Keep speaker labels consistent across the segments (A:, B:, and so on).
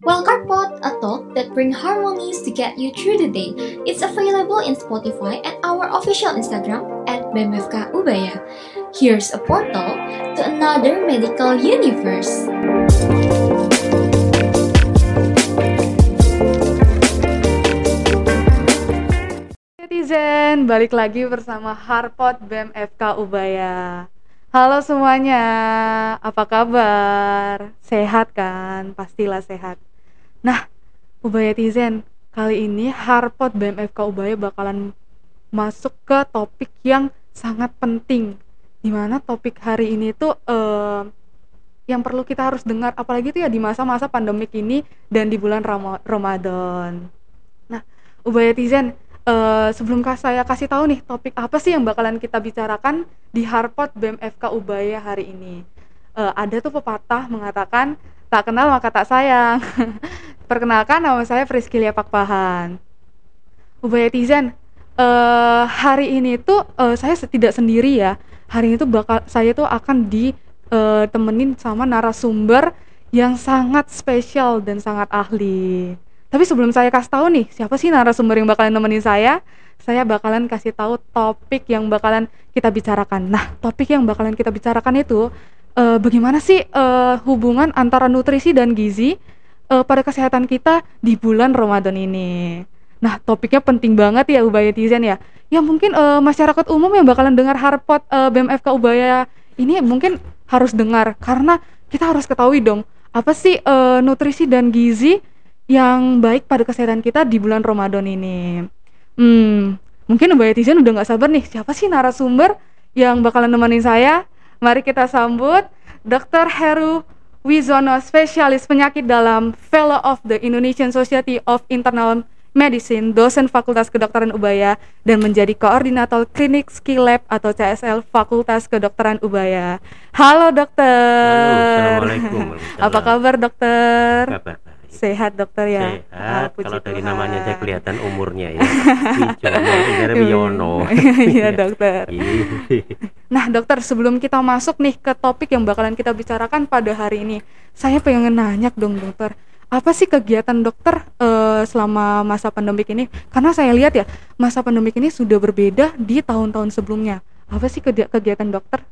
A: Wellcard a talk that bring harmonies to get you through the day. It's available in Spotify and our official Instagram at BMFK Ubaya. Here's a portal to another medical universe.
B: Netizen, balik lagi bersama Harpot BMFK Ubaya. Halo semuanya, apa kabar? Sehat kan? Pastilah sehat. Nah, Ubaya Tizen, kali ini Harpot BMFK Ubaya bakalan masuk ke topik yang sangat penting. Di mana topik hari ini tuh uh, yang perlu kita harus dengar, apalagi tuh ya di masa-masa pandemik ini dan di bulan Ramadan. Nah, Ubaya Tizen, uh, sebelum saya kasih tahu nih topik apa sih yang bakalan kita bicarakan di Harpot BMFK Ubaya hari ini. Uh, ada tuh pepatah mengatakan tak kenal maka tak sayang. Perkenalkan nama saya Priscilia Pakpahan. Ubaya uh, hari ini tuh uh, saya tidak sendiri ya. Hari ini tuh bakal saya tuh akan ditemenin sama narasumber yang sangat spesial dan sangat ahli. Tapi sebelum saya kasih tahu nih, siapa sih narasumber yang bakalan nemenin saya? Saya bakalan kasih tahu topik yang bakalan kita bicarakan. Nah, topik yang bakalan kita bicarakan itu uh, bagaimana sih uh, hubungan antara nutrisi dan gizi uh, pada kesehatan kita di bulan Ramadan ini. Nah, topiknya penting banget ya Ubaya Tizen ya. Ya mungkin uh, masyarakat umum yang bakalan dengar Harpot uh, BMFK Ubaya ini mungkin harus dengar karena kita harus ketahui dong apa sih uh, nutrisi dan gizi yang baik pada kesehatan kita di bulan Ramadan ini. Hmm, mungkin Mbak Etizen udah nggak sabar nih, siapa sih narasumber yang bakalan nemenin saya? Mari kita sambut Dr. Heru Wizono, spesialis penyakit dalam Fellow of the Indonesian Society of Internal Medicine, dosen Fakultas Kedokteran Ubaya, dan menjadi koordinator klinik Skill Lab atau CSL Fakultas Kedokteran Ubaya. Halo dokter.
C: Halo, Assalamualaikum.
B: Apa kabar dokter?
C: Kabar
B: Sehat dokter ya.
C: Sehat. Oh, Kalau dari namanya aja kelihatan umurnya ya. Wijono
B: Iya dokter. Iya. nah dokter sebelum kita masuk nih ke topik yang bakalan kita bicarakan pada hari ini, saya pengen nanya dong dokter apa sih kegiatan dokter uh, selama masa pandemik ini? Karena saya lihat ya masa pandemik ini sudah berbeda di tahun-tahun sebelumnya. Apa sih kegiatan dokter?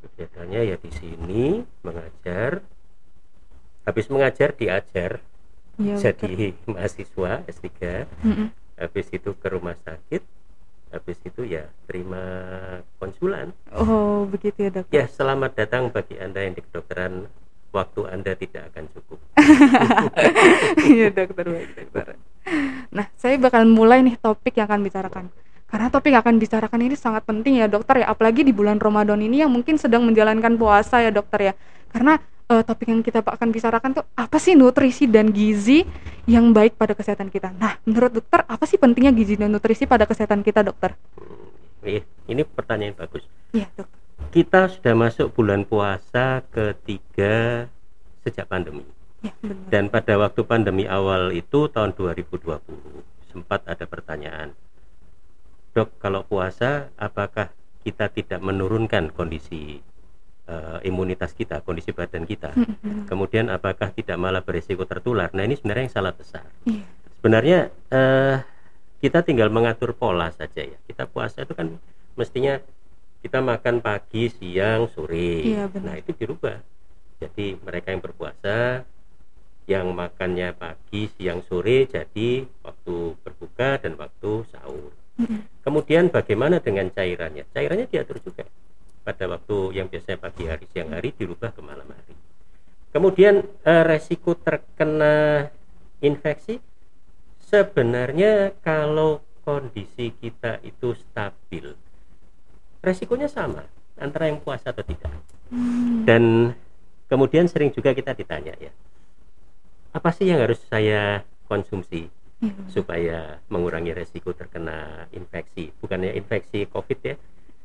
C: Kegiatannya ya di sini mengajar, habis mengajar diajar. Ya, jadi betul. mahasiswa S3 mm -mm. habis itu ke rumah sakit. Habis itu ya terima konsulan.
B: Oh begitu ya dok
C: ya selamat datang bagi anda yang di kedokteran. Waktu anda tidak akan cukup.
B: Iya dokter baik dokter. Nah saya bakal mulai nih topik yang akan bicarakan. Karena topik yang akan bicarakan ini sangat penting ya dokter ya. Apalagi di bulan Ramadan ini yang mungkin sedang menjalankan puasa ya dokter ya. Karena uh, topik yang kita akan bicarakan tuh apa sih nutrisi dan gizi yang baik pada kesehatan kita. Nah, menurut dokter apa sih pentingnya gizi dan nutrisi pada kesehatan kita, dokter?
C: Iya, ini pertanyaan bagus.
B: Iya, dokter.
C: Kita sudah masuk bulan puasa ketiga sejak pandemi.
B: Ya, benar.
C: Dan pada waktu pandemi awal itu tahun 2020 sempat ada pertanyaan, dok kalau puasa apakah kita tidak menurunkan kondisi uh, imunitas kita, kondisi badan kita. Mm-hmm. Kemudian apakah tidak malah berisiko tertular? Nah ini sebenarnya yang salah besar. Yeah. Sebenarnya uh, kita tinggal mengatur pola saja ya. Kita puasa itu kan mestinya kita makan pagi, siang, sore.
B: Yeah,
C: Nah itu dirubah. Jadi mereka yang berpuasa yang makannya pagi, siang, sore jadi waktu berbuka dan waktu sahur. Mm-hmm. Kemudian bagaimana dengan cairannya? Cairannya diatur juga pada waktu yang biasanya pagi hari siang hari dirubah ke malam hari kemudian eh, resiko terkena infeksi sebenarnya kalau kondisi kita itu stabil resikonya sama antara yang puasa atau tidak hmm. dan kemudian sering juga kita ditanya ya apa sih yang harus saya konsumsi hmm. supaya mengurangi resiko terkena infeksi bukannya infeksi covid ya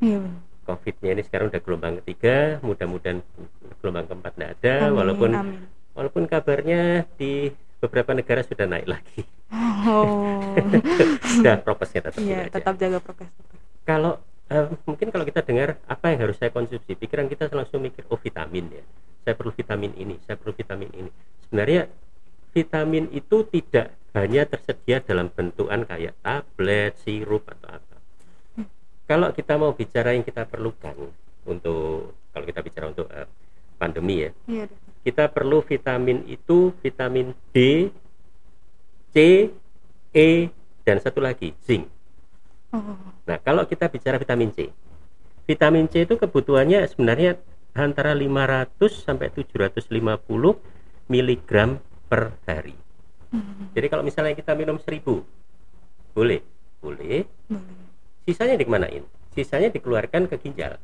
B: hmm.
C: COVID-nya ini sekarang udah gelombang ketiga, mudah-mudahan gelombang keempat tidak ada, amin, walaupun amin. walaupun kabarnya di beberapa negara sudah naik lagi.
B: Oh.
C: sudah prokesnya tetap
B: ya, tetap jaga prokes.
C: Kalau uh, mungkin kalau kita dengar apa yang harus saya konsumsi, pikiran kita langsung mikir oh vitamin ya, saya perlu vitamin ini, saya perlu vitamin ini. Sebenarnya vitamin itu tidak hanya tersedia dalam bentukan kayak tablet, sirup atau apa. Kalau kita mau bicara yang kita perlukan untuk kalau kita bicara untuk uh, pandemi ya,
B: dokter.
C: kita perlu vitamin itu vitamin D, C, E dan satu lagi zinc.
B: Oh.
C: Nah, kalau kita bicara vitamin C. Vitamin C itu kebutuhannya sebenarnya antara 500 sampai 750 mg per hari.
B: Hmm,
C: Jadi kalau misalnya kita minum 1000 boleh, boleh.
B: boleh.
C: Sisanya dikemanain? Sisanya dikeluarkan ke ginjal.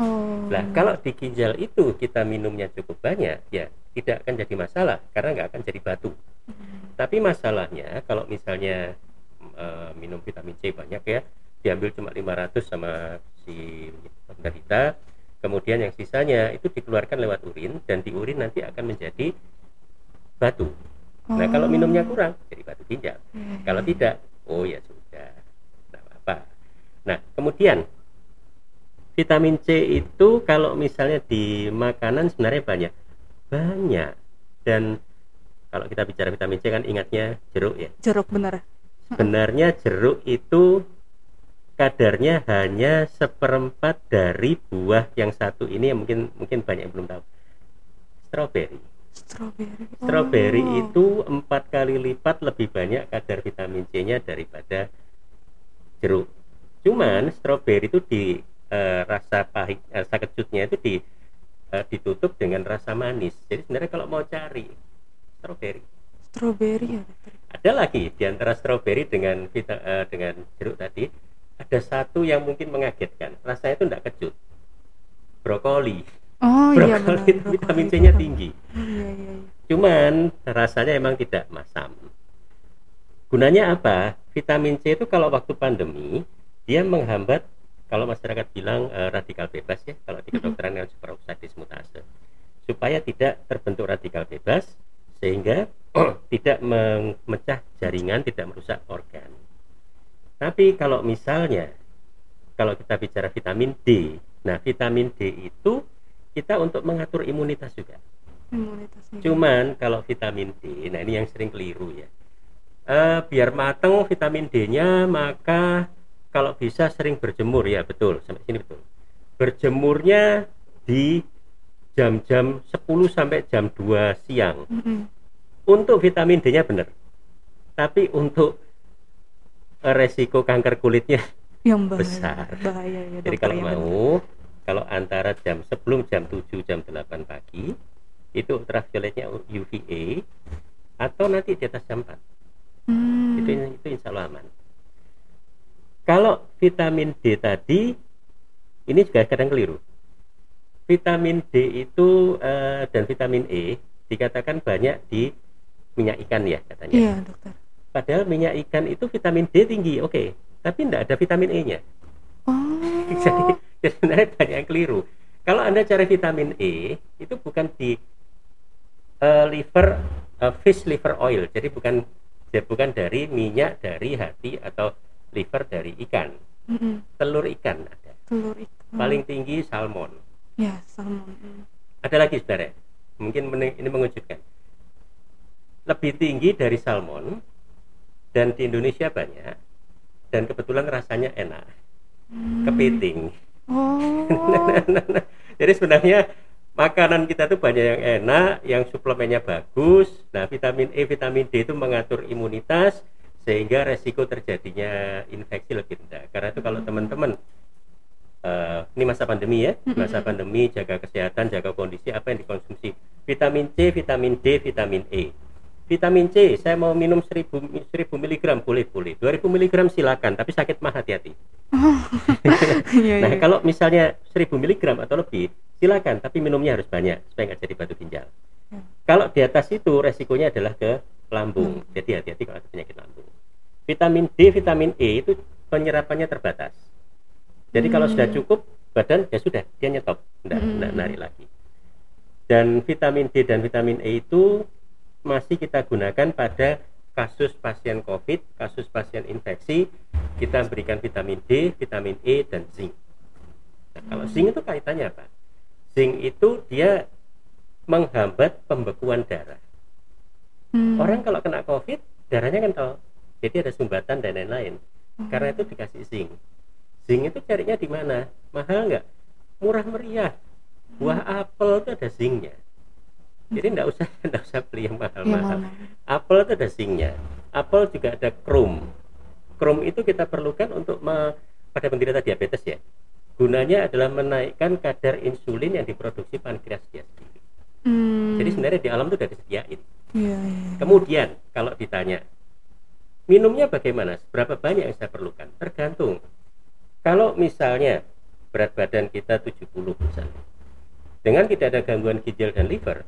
B: Oh.
C: Nah, kalau di ginjal itu kita minumnya cukup banyak, ya tidak akan jadi masalah karena nggak akan jadi batu.
B: Hmm.
C: Tapi masalahnya kalau misalnya eh, minum vitamin C banyak ya, diambil cuma 500 sama si penderita, kemudian yang sisanya itu dikeluarkan lewat urin dan di urin nanti akan menjadi batu. Nah, kalau
B: Oh.
C: minumnya kurang jadi batu ginjal.
B: Iya,
C: Kalau tidak, oh ya sudah, kemudian vitamin C itu kalau misalnya di makanan sebenarnya banyak, banyak. Dan kalau kita bicara vitamin C kan ingatnya jeruk ya.
B: jeruk bener.
C: Sebenarnya jeruk itu kadarnya hanya seperempat dari buah yang satu ini yang mungkin mungkin banyak yang belum tahu. Stroberi.
B: Strawberry.
C: Stroberi
B: Oh.
C: itu empat kali lipat lebih banyak kadar vitamin C-nya daripada jeruk. Cuman stroberi itu di eh, rasa pahit, eh, rasa kejutnya itu di eh, ditutup dengan rasa manis. Jadi sebenarnya kalau mau cari stroberi,
B: Strawberry ya, dokter.
C: ada lagi di antara stroberi dengan vita, eh, dengan jeruk tadi ada satu yang mungkin mengagetkan. Rasanya itu tidak kecut. Brokoli.
B: Oh iya benar.
C: Brokoli itu vitamin C-nya tinggi.
B: Oh, iya iya iya.
C: Cuman rasanya emang tidak masam. Gunanya apa? Vitamin C itu kalau waktu pandemi dia menghambat kalau masyarakat bilang eh, radikal bebas ya, kalau di kedokteran yang superoxide dismutase. Supaya tidak terbentuk radikal bebas sehingga tidak memecah jaringan, tidak merusak organ. Tapi kalau misalnya kalau kita bicara vitamin D, nah vitamin D itu kita untuk mengatur imunitas juga.
B: Imunitasnya.
C: Cuman kalau vitamin D, nah ini yang sering keliru ya. Eh, biar mateng vitamin D-nya maka kalau bisa sering berjemur ya betul sampai sini betul. Berjemurnya di jam-jam 10 sampai jam 2 siang.
B: Mm-mm.
C: Untuk vitamin D-nya benar. Tapi untuk eh, resiko kanker kulitnya
B: yang bahaya.
C: besar.
B: Bahaya ya,
C: Jadi kalau
B: benar.
C: mau, kalau antara jam sebelum jam 7 jam 8 pagi itu ultravioletnya UVA atau nanti di atas jam 4
B: Hmm.
C: itu itu insya Allah aman. Kalau vitamin D tadi ini juga kadang keliru. Vitamin D itu eh, dan vitamin E dikatakan banyak di minyak ikan ya katanya.
B: Iya, dokter.
C: Padahal minyak ikan itu vitamin D tinggi, oke, tapi tidak ada vitamin E-nya.
B: Oh.
C: jadi, jadi sebenarnya banyak yang keliru. Kalau anda cari vitamin E itu bukan di eh, liver eh, fish liver oil, jadi bukan ya bukan dari minyak dari hati atau liver dari ikan,
B: Mm-mm.
C: telur ikan ada.
B: Telur ikan.
C: Paling tinggi salmon.
B: Ya, salmon. Mm.
C: Ada lagi sebenarnya, mungkin ini mengejutkan. Lebih tinggi dari salmon dan di Indonesia banyak dan kebetulan rasanya enak,
B: Hmm.
C: kepiting.
B: Oh.
C: Jadi sebenarnya makanan kita tuh banyak yang enak, yang suplemennya bagus. Nah, vitamin E, vitamin D itu mengatur imunitas sehingga resiko terjadinya infeksi lebih rendah. Karena itu kalau teman-teman eh, ini masa pandemi ya, masa pandemi jaga kesehatan, jaga kondisi apa yang dikonsumsi. Vitamin C, vitamin D, vitamin E. Vitamin C, saya mau minum 1000 1000 mg boleh boleh. 2000 mg silakan, tapi sakit mah hati-hati.
B: Iya,
C: Nah,
B: iya.
C: kalau misalnya 1000 mg atau lebih, silakan, tapi minumnya harus banyak supaya nggak jadi batu ginjal.
B: Hmm.
C: Kalau di atas itu resikonya adalah ke lambung. Jadi hati-hati kalau ada penyakit lambung. Vitamin D, vitamin E itu penyerapannya terbatas. Jadi kalau sudah cukup, badan ya sudah, dia nyetop, enggak,
B: Hmm.
C: enggak narik lagi. Dan vitamin D dan vitamin E itu masih kita gunakan pada kasus pasien COVID, kasus pasien infeksi, kita berikan vitamin D, vitamin E, dan zinc. Nah, kalau zinc itu kaitannya apa? Zinc itu dia menghambat pembekuan darah.
B: Hmm.
C: Orang kalau kena COVID, darahnya kental. Jadi ada sumbatan dan lain-lain.
B: Hmm.
C: Karena itu dikasih zinc. Zinc itu carinya di mana? Mahal nggak? Murah meriah. Buah apel itu ada zincnya. Jadi nggak usah nggak usah beli yang mahal-mahal. Apel itu ada zincnya. Apel juga ada krom. Krom itu kita perlukan untuk me- pada penderita diabetes ya. Gunanya adalah menaikkan kadar insulin yang diproduksi pankreas dia sendiri.
B: Hmm.
C: Jadi sebenarnya di alam itu sudah disediain.
B: Iya, iya.
C: Kemudian kalau ditanya minumnya bagaimana? Berapa banyak yang saya perlukan? Tergantung. Kalau misalnya berat badan kita 70 misalnya. Dengan tidak ada gangguan ginjal dan liver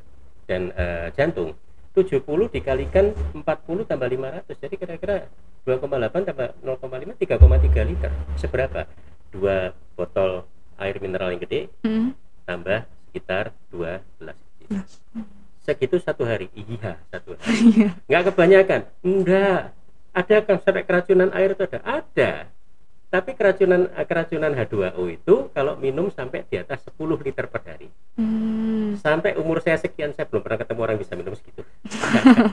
C: dan eh, jantung, 70 dikalikan 40 tambah 500. Jadi kira-kira 2,8 tambah 0,5 3,3 liter. Seberapa? Dua botol air mineral yang gede
B: Hmm.
C: tambah sekitar 12 liter. Segitu satu hari. Iya, satu hari
B: Iya.
C: nggak kebanyakan enggak ada sampai keracunan air itu ada ada tapi keracunan keracunan H2O itu kalau minum sampai di atas 10 liter per hari
B: Hmm.
C: sampai umur saya sekian saya belum pernah ketemu orang bisa minum segitu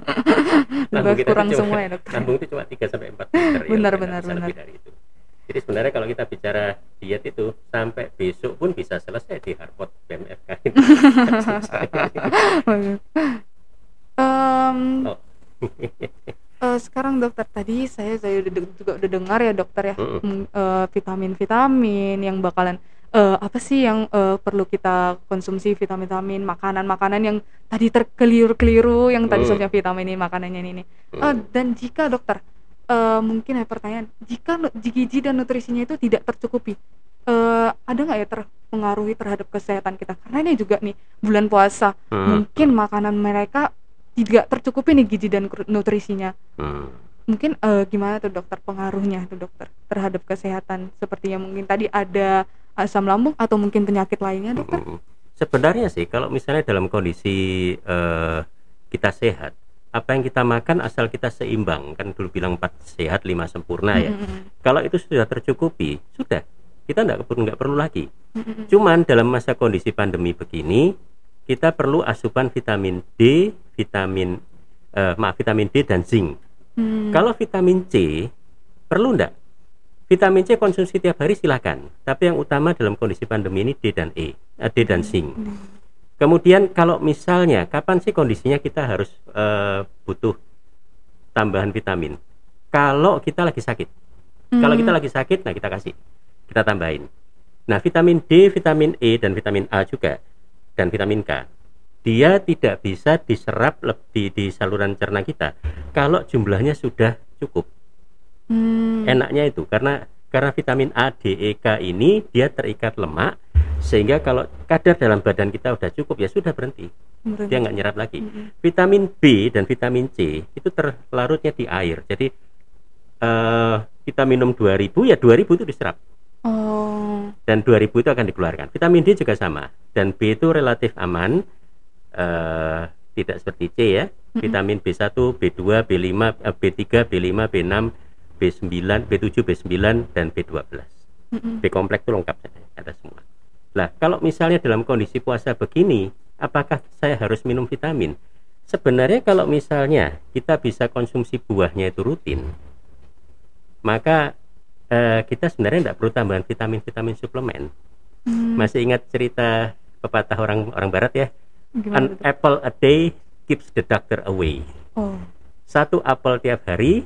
B: Lebih
C: kita
B: kurang
C: tuh cuma,
B: semua ya, dokter.
C: lambung itu cuma 3 sampai 4 liter ya,
B: Benar,
C: nggak
B: benar,
C: bisa lebih
B: benar.
C: dari itu jadi sebenarnya kalau kita bicara diet itu sampai besok pun bisa selesai di Harvard BMFK ini.
B: Em,
C: Oh.
B: Eh, sekarang dokter tadi saya saya udah juga udah dengar ya dokter ya mm, eh, vitamin-vitamin yang bakalan eh, apa sih yang eh, perlu kita konsumsi vitamin-vitamin makanan-makanan yang tadi terkeliru-keliru yang tadi
C: Mm.
B: soalnya vitamin ini makanannya ini. Eh,
C: Hmm.
B: dan jika dokter eh, mungkin ada pertanyaan jika gizi dan nutrisinya itu tidak tercukupi eh, ada nggak ya terpengaruhi terhadap kesehatan kita karena ini juga nih bulan puasa
C: Hmm.
B: mungkin makanan mereka tidak tercukupi nih gizi dan nutrisinya
C: Hmm.
B: mungkin eh, gimana tuh dokter pengaruhnya tuh dokter terhadap kesehatan seperti yang mungkin tadi ada asam lambung atau mungkin penyakit lainnya dokter
C: Mm-mm. Sebenarnya sih kalau misalnya dalam kondisi eh, kita sehat, apa yang kita makan asal kita seimbang kan dulu bilang empat sehat lima sempurna ya.
B: Mm-mm.
C: Kalau itu sudah tercukupi, sudah kita nggak perlu nggak perlu lagi.
B: Mm-mm.
C: Cuman dalam masa kondisi pandemi begini, kita perlu asupan vitamin D, vitamin eh, maaf vitamin D dan zinc.
B: Hmm.
C: Kalau vitamin C perlu enggak? Vitamin C konsumsi tiap hari silakan. Tapi yang utama dalam kondisi pandemi ini D dan E, eh, D dan zinc. Kemudian kalau misalnya kapan sih kondisinya kita harus eh, butuh tambahan vitamin? Kalau kita lagi sakit. Kalau kita lagi sakit, nah kita kasih, kita tambahin. Nah vitamin D, vitamin E dan vitamin A juga dan vitamin K, dia tidak bisa diserap lebih di saluran cerna kita. Kalau jumlahnya sudah cukup.
B: Hmm.
C: Enaknya itu karena karena vitamin A, D, E, K ini dia terikat lemak sehingga kalau kadar dalam badan kita udah cukup ya sudah berhenti.
B: Berarti-
C: dia nggak nyerap lagi.
B: Mm-mm.
C: vitamin B dan vitamin C itu terlarutnya di air. Jadi eh, kita minum 2000 ya 2000 itu diserap.
B: Oh.
C: Dan 2000 itu akan dikeluarkan. Vitamin D juga sama. Dan B itu relatif aman eh, tidak seperti C ya vitamin B1 B2 B5 eh, B3 B5 B6 B9 B7 B9 dan B12
B: Mm-mm.
C: B kompleks itu lengkap ada semua. Nah, kalau misalnya dalam kondisi puasa begini, apakah saya harus minum vitamin? Sebenarnya kalau misalnya kita bisa konsumsi buahnya itu rutin, maka eh, kita sebenarnya tidak perlu tambahan vitamin-vitamin suplemen.
B: Hmm.
C: Masih ingat cerita pepatah orang orang Barat ya?
B: Gimana
C: An
B: tuh?
C: apple a day keeps the doctor away.
B: oh
C: Satu apel tiap hari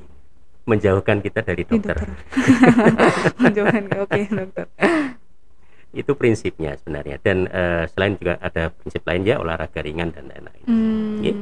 C: menjauhkan kita dari
B: ini
C: dokter.
B: menjauhkan oke dokter
C: itu prinsipnya sebenarnya dan eh, selain juga ada prinsip lain ya olahraga ringan dan lain-lain
B: Hmm.
C: Iya.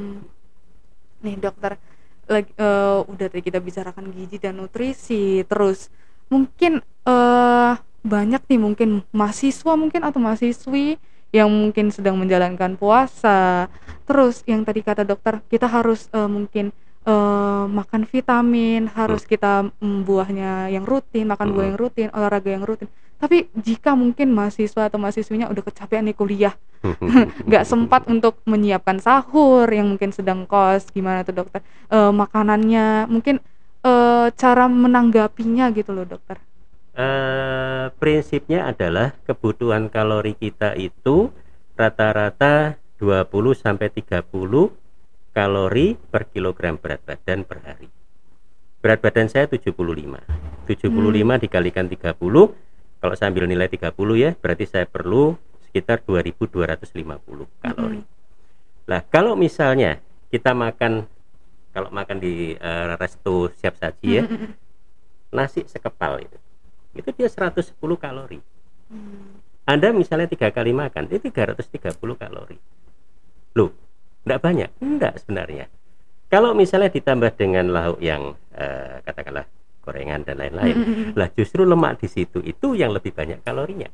B: Nih dokter, lagi eh, udah tadi kita bicarakan gizi dan nutrisi, terus mungkin eh banyak nih mungkin mahasiswa mungkin atau mahasiswi yang mungkin sedang menjalankan puasa. Terus yang tadi kata dokter, kita harus eh, mungkin eh, makan vitamin, harus kita mm, buahnya yang rutin, makan buah
C: Hmm.
B: yang rutin, olahraga yang rutin. Tapi jika mungkin mahasiswa atau mahasiswinya udah kecapean nih kuliah, nggak sempat untuk menyiapkan sahur yang mungkin sedang kos gimana tuh dokter Eh, makanannya mungkin eh, cara menanggapinya gitu loh dokter
C: Eh, prinsipnya adalah kebutuhan kalori kita itu rata-rata 20 sampai 30 kalori per kilogram berat badan per hari. Berat badan saya 75. 75 dikalikan 30, kalau saya ambil nilai 30 ya, berarti saya perlu sekitar 2250 kalori. Lah, kalau misalnya kita makan kalau makan di eh, resto siap saji ya,
B: Mm-mm.
C: nasi sekepal itu. Itu dia 110 kalori.
B: Hmm.
C: Anda misalnya tiga kali makan, itu 330 kalori. Loh, enggak banyak? Enggak sebenarnya. Kalau misalnya ditambah dengan lauk yang eh, katakanlah gorengan dan lain-lain, lah justru lemak di situ itu yang lebih banyak kalorinya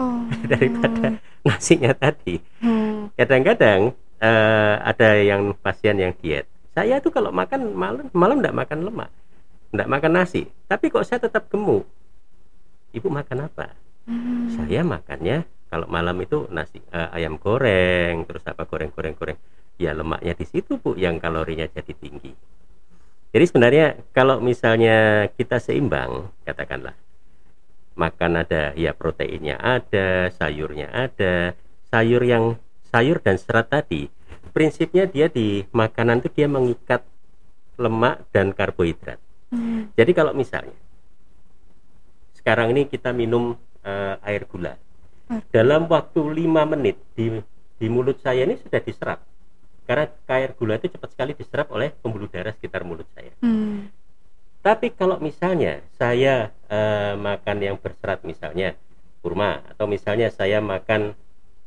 B: Oh.
C: daripada nasinya tadi.
B: Hmm.
C: Kadang-kadang eh, ada yang pasien yang diet. Saya tuh kalau makan malam malam enggak makan lemak, enggak makan nasi, tapi kok saya tetap gemuk. Ibu makan apa?
B: Hmm.
C: saya makannya kalau malam itu nasi eh, ayam goreng terus apa goreng goreng goreng ya lemaknya di situ bu yang kalorinya jadi tinggi jadi sebenarnya kalau misalnya kita seimbang katakanlah makan ada ya proteinnya ada sayurnya ada sayur yang sayur dan serat tadi prinsipnya dia di makanan itu dia mengikat lemak dan karbohidrat
B: Hmm.
C: jadi kalau misalnya sekarang ini kita minum eh, air gula. Dalam waktu 5 menit di di mulut saya ini sudah diserap. Karena air gula itu cepat sekali diserap oleh pembuluh darah sekitar mulut saya.
B: Hmm.
C: Tapi kalau misalnya saya eh, makan yang berserat misalnya kurma atau misalnya saya makan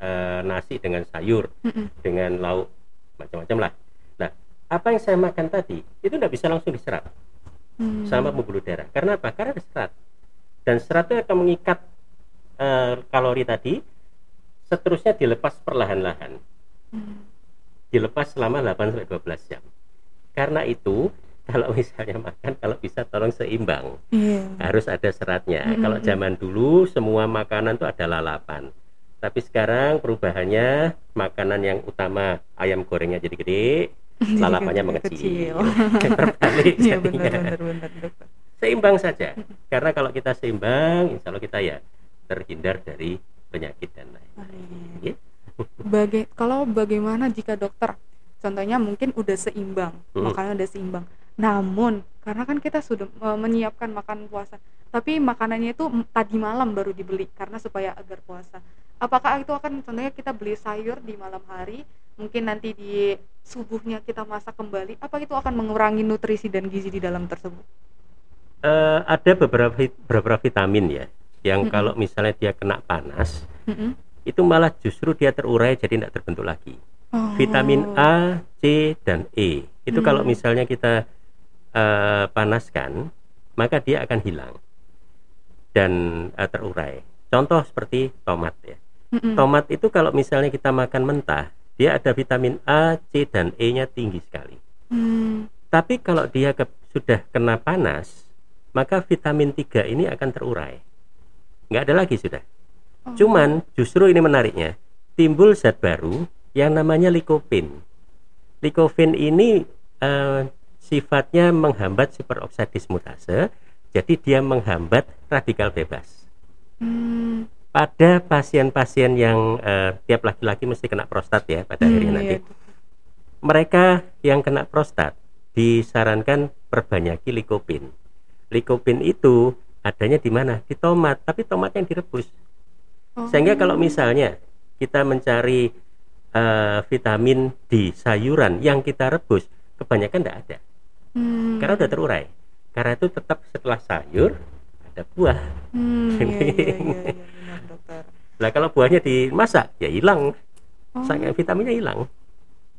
C: eh, nasi dengan sayur
B: Mm-mm.
C: dengan lauk macam-macam lah. Nah, apa yang saya makan tadi itu tidak bisa langsung diserap
B: Hmm.
C: sama pembuluh darah. Karena apa? Karena ada serat. Dan serat itu akan mengikat eh, kalori tadi, seterusnya dilepas perlahan-lahan.
B: Hmm.
C: Dilepas selama 8 sampai 12 jam. Karena itu, kalau misalnya makan kalau bisa tolong seimbang.
B: Iya.
C: Harus ada seratnya.
B: Mm,
C: Kalau
B: mm,
C: zaman dulu semua makanan itu ada lalapan. Tapi sekarang perubahannya makanan yang utama ayam gorengnya jadi gede, lalapannya mengecil. Terbalik
B: Iya
C: jadinya
B: benar benar benar dokter.
C: Seimbang saja karena kalau kita seimbang insya Allah kita ya terhindar dari penyakit dan lain
B: Baik.
C: Ya.
B: Baga- kalau bagaimana jika dokter contohnya mungkin udah seimbang
C: Hmm.
B: makanan udah seimbang namun karena kan kita sudah eh, menyiapkan makan puasa tapi makanannya itu tadi malam baru dibeli karena supaya agar puasa apakah itu akan contohnya kita beli sayur di malam hari mungkin nanti di subuhnya kita masak kembali apa itu akan mengurangi nutrisi dan gizi di dalam tersebut
C: Eh, ada beberapa beberapa vitamin ya yang
B: Mm-mm.
C: kalau misalnya dia kena panas
B: Mm-mm.
C: itu malah justru dia terurai jadi tidak terbentuk lagi
B: Oh.
C: vitamin A C dan E itu
B: Hmm.
C: kalau misalnya kita eh, panaskan maka dia akan hilang dan eh, terurai contoh seperti tomat ya
B: Mm-mm.
C: Tomat itu kalau misalnya kita makan mentah, dia ada vitamin A, C, dan E-nya tinggi sekali.
B: Hmm.
C: Tapi kalau dia ke- sudah kena panas, maka vitamin 3 ini akan terurai. Nggak ada lagi sudah.
B: Oh.
C: Cuman justru ini menariknya, timbul zat baru yang namanya likopen. Likopen ini eh, sifatnya menghambat superoksida dismutase, jadi dia menghambat radikal bebas
B: Hmm.
C: pada pasien-pasien yang eh, tiap laki-laki mesti kena prostat ya pada akhirnya
B: Hmm,
C: nanti.
B: iya.
C: Mereka yang kena prostat disarankan perbanyaki likopin. Likopin itu adanya di mana? Di tomat, tapi tomat yang direbus.
B: Oh.
C: Sehingga kalau misalnya kita mencari eh, vitamin di sayuran yang kita rebus, kebanyakan tidak ada.
B: Hmm.
C: Karena udah terurai. Karena itu tetap setelah sayur ada buah.
B: Hmm, iya, iya, iya, iya, benar dokter.
C: Lah kalau buahnya dimasak ya hilang,
B: Oh,
C: vitaminnya hilang.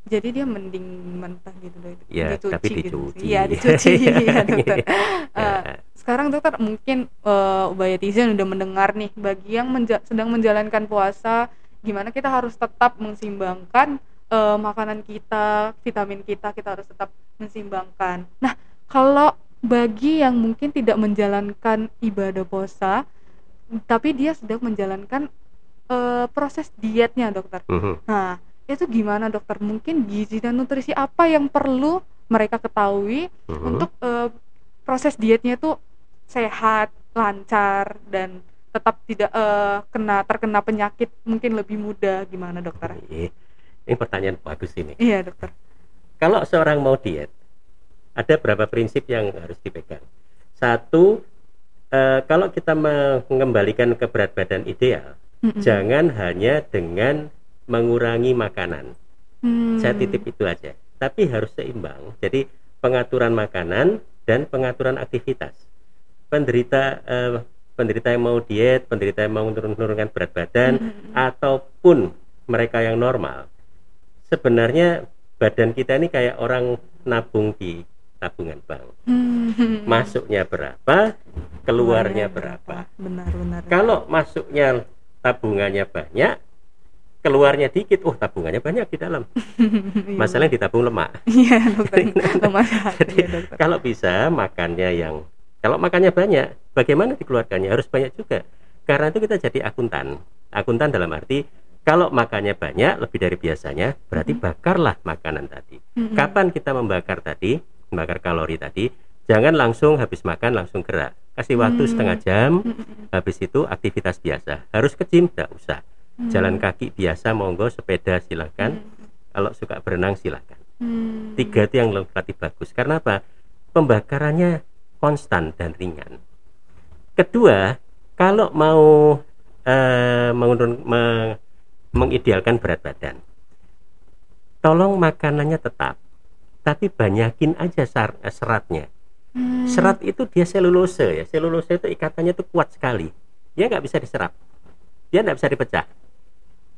B: Jadi dia mending mentah gitu loh.
C: Ya,
B: dicuci
C: tapi
B: gitu.
C: dicuci.
B: Iya, dicuci ya, dokter.
C: Ya.
B: Eh, sekarang dokter mungkin eh, Ubaya Tizen udah mendengar nih bagi yang menja- sedang menjalankan puasa gimana kita harus tetap mensimbangkan eh, makanan kita, vitamin kita kita harus tetap mensimbangkan. Nah, kalau bagi yang mungkin tidak menjalankan ibadah puasa tapi dia sedang menjalankan eh, proses dietnya, dokter.
C: Mhm.
B: Nah, itu gimana dokter? Mungkin gizi dan nutrisi apa yang perlu mereka ketahui
C: Mhm.
B: untuk eh, proses dietnya itu sehat, lancar dan tetap tidak eh, kena terkena penyakit mungkin lebih mudah gimana dokter?
C: Ini pertanyaan bagus ini.
B: Iya dokter.
C: kalau seorang mau diet, ada berapa prinsip yang harus dipegang. Satu, eh, kalau kita mengembalikan ke berat badan ideal,
B: Mm-mm.
C: jangan hanya dengan mengurangi makanan.
B: Hmm.
C: Saya titip itu aja. Tapi harus seimbang. Jadi pengaturan makanan dan pengaturan aktivitas. Penderita eh, penderita yang mau diet, penderita yang mau menurunkan berat badan
B: Mm-mm.
C: ataupun mereka yang normal. Sebenarnya badan kita ini kayak orang nabung di tabungan bank.
B: Hmm.
C: Masuknya berapa, keluarnya berapa.
B: Benar-benar.
C: Kalau masuknya tabungannya banyak, keluarnya dikit, oh tabungannya banyak di dalam.
B: Iya,
C: Masalahnya ditabung lemak.
B: Iya dokter. Hati
C: Jadi,
B: ya dokter.
C: Kalau bisa makannya yang kalau makannya banyak, bagaimana dikeluarkannya? Harus banyak juga. Karena itu kita jadi akuntan. Akuntan dalam arti kalau makannya banyak lebih dari biasanya, berarti bakarlah makanan tadi. Kapan kita membakar tadi, membakar kalori tadi, jangan langsung habis makan langsung gerak. Kasih waktu
B: Hmm.
C: setengah jam, habis itu aktivitas biasa. Harus ke gym, tidak usah.
B: Hmm.
C: Jalan kaki biasa, monggo, sepeda silakan. Kalau suka berenang silakan.
B: Hmm.
C: Tiga itu yang relatif bagus. Karena apa? Pembakarannya konstan dan ringan. Kedua, kalau mau eh, menurun, me- mengidealkan berat badan, tolong makanannya tetap, tapi banyakin aja sar- eh, seratnya.
B: Hmm.
C: Serat itu dia selulose ya. Selulose itu ikatannya itu kuat sekali. Dia nggak bisa diserap. Dia nggak bisa dipecah.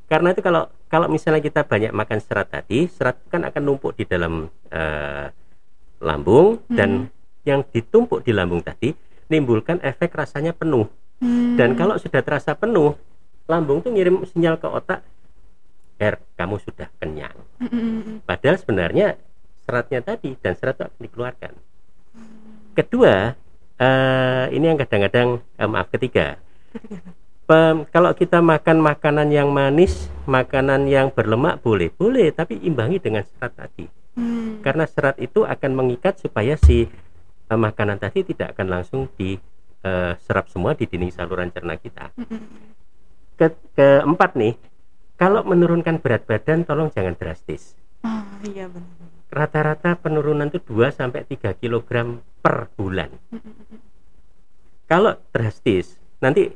C: Karena itu kalau kalau misalnya kita banyak makan serat tadi, serat kan akan numpuk di dalam eh, lambung dan yang ditumpuk di lambung tadi nimbulkan efek rasanya penuh.
B: Hmm.
C: Dan kalau sudah terasa penuh, lambung tuh ngirim sinyal ke otak, "Er, kamu sudah kenyang."
B: Mm-mm.
C: Padahal sebenarnya seratnya tadi dan serat itu akan dikeluarkan. Kedua, eh, ini yang kadang-kadang eh, maaf ketiga. Pem- kalau kita makan makanan yang manis, makanan yang berlemak boleh, boleh, tapi imbangi dengan serat tadi.
B: Hmm.
C: Karena serat itu akan mengikat supaya si eh, makanan tadi tidak akan langsung diserap semua di dinding saluran cerna kita.
B: Mm-mm.
C: Ke, keempat nih, kalau menurunkan berat badan tolong jangan drastis.
B: Ah, iya benar.
C: rata-rata penurunan itu 2 sampai 3 kg per bulan.
B: Mm-mm.
C: Kalau drastis, nanti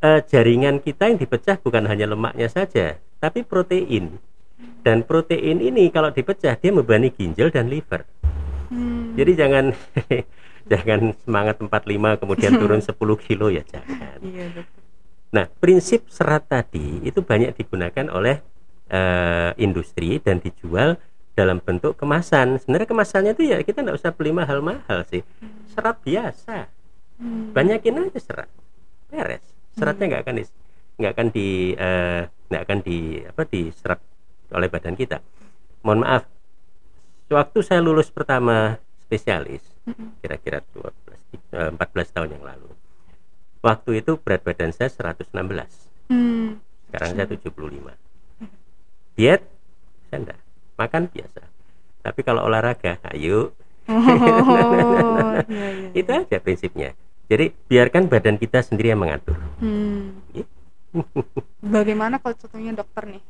C: eh, jaringan kita yang dipecah bukan hanya lemaknya saja, tapi protein. Dan protein ini kalau dipecah dia membebani ginjal dan liver.
B: Hmm.
C: Jadi jangan jangan semangat 45 kemudian turun 10 kilo ya jangan.
B: Iya.
C: Nah, prinsip serat tadi itu banyak digunakan oleh eh, industri dan dijual dalam bentuk kemasan. Sebenarnya kemasannya itu ya kita nggak usah beli mahal-mahal sih. Serat biasa.
B: Hmm.
C: Banyakin aja serat. Beres. Seratnya nggak akan di nggak akan di eh, nggak akan di apa diserap oleh badan kita. Mohon maaf. Waktu saya lulus pertama spesialis, kira-kira 12 eh, 14 tahun yang lalu. Waktu itu berat badan saya 116.
B: Hmm.
C: Sekarang saya 75. Diet saya enggak. Makan biasa. Tapi kalau olahraga, ayo.
B: Oh, iya, iya,
C: Itu
B: iya.
C: aja prinsipnya. Jadi biarkan badan kita sendiri yang mengatur.
B: Hmm.
C: Gitu.
B: Bagaimana kalau contohnya dokter nih?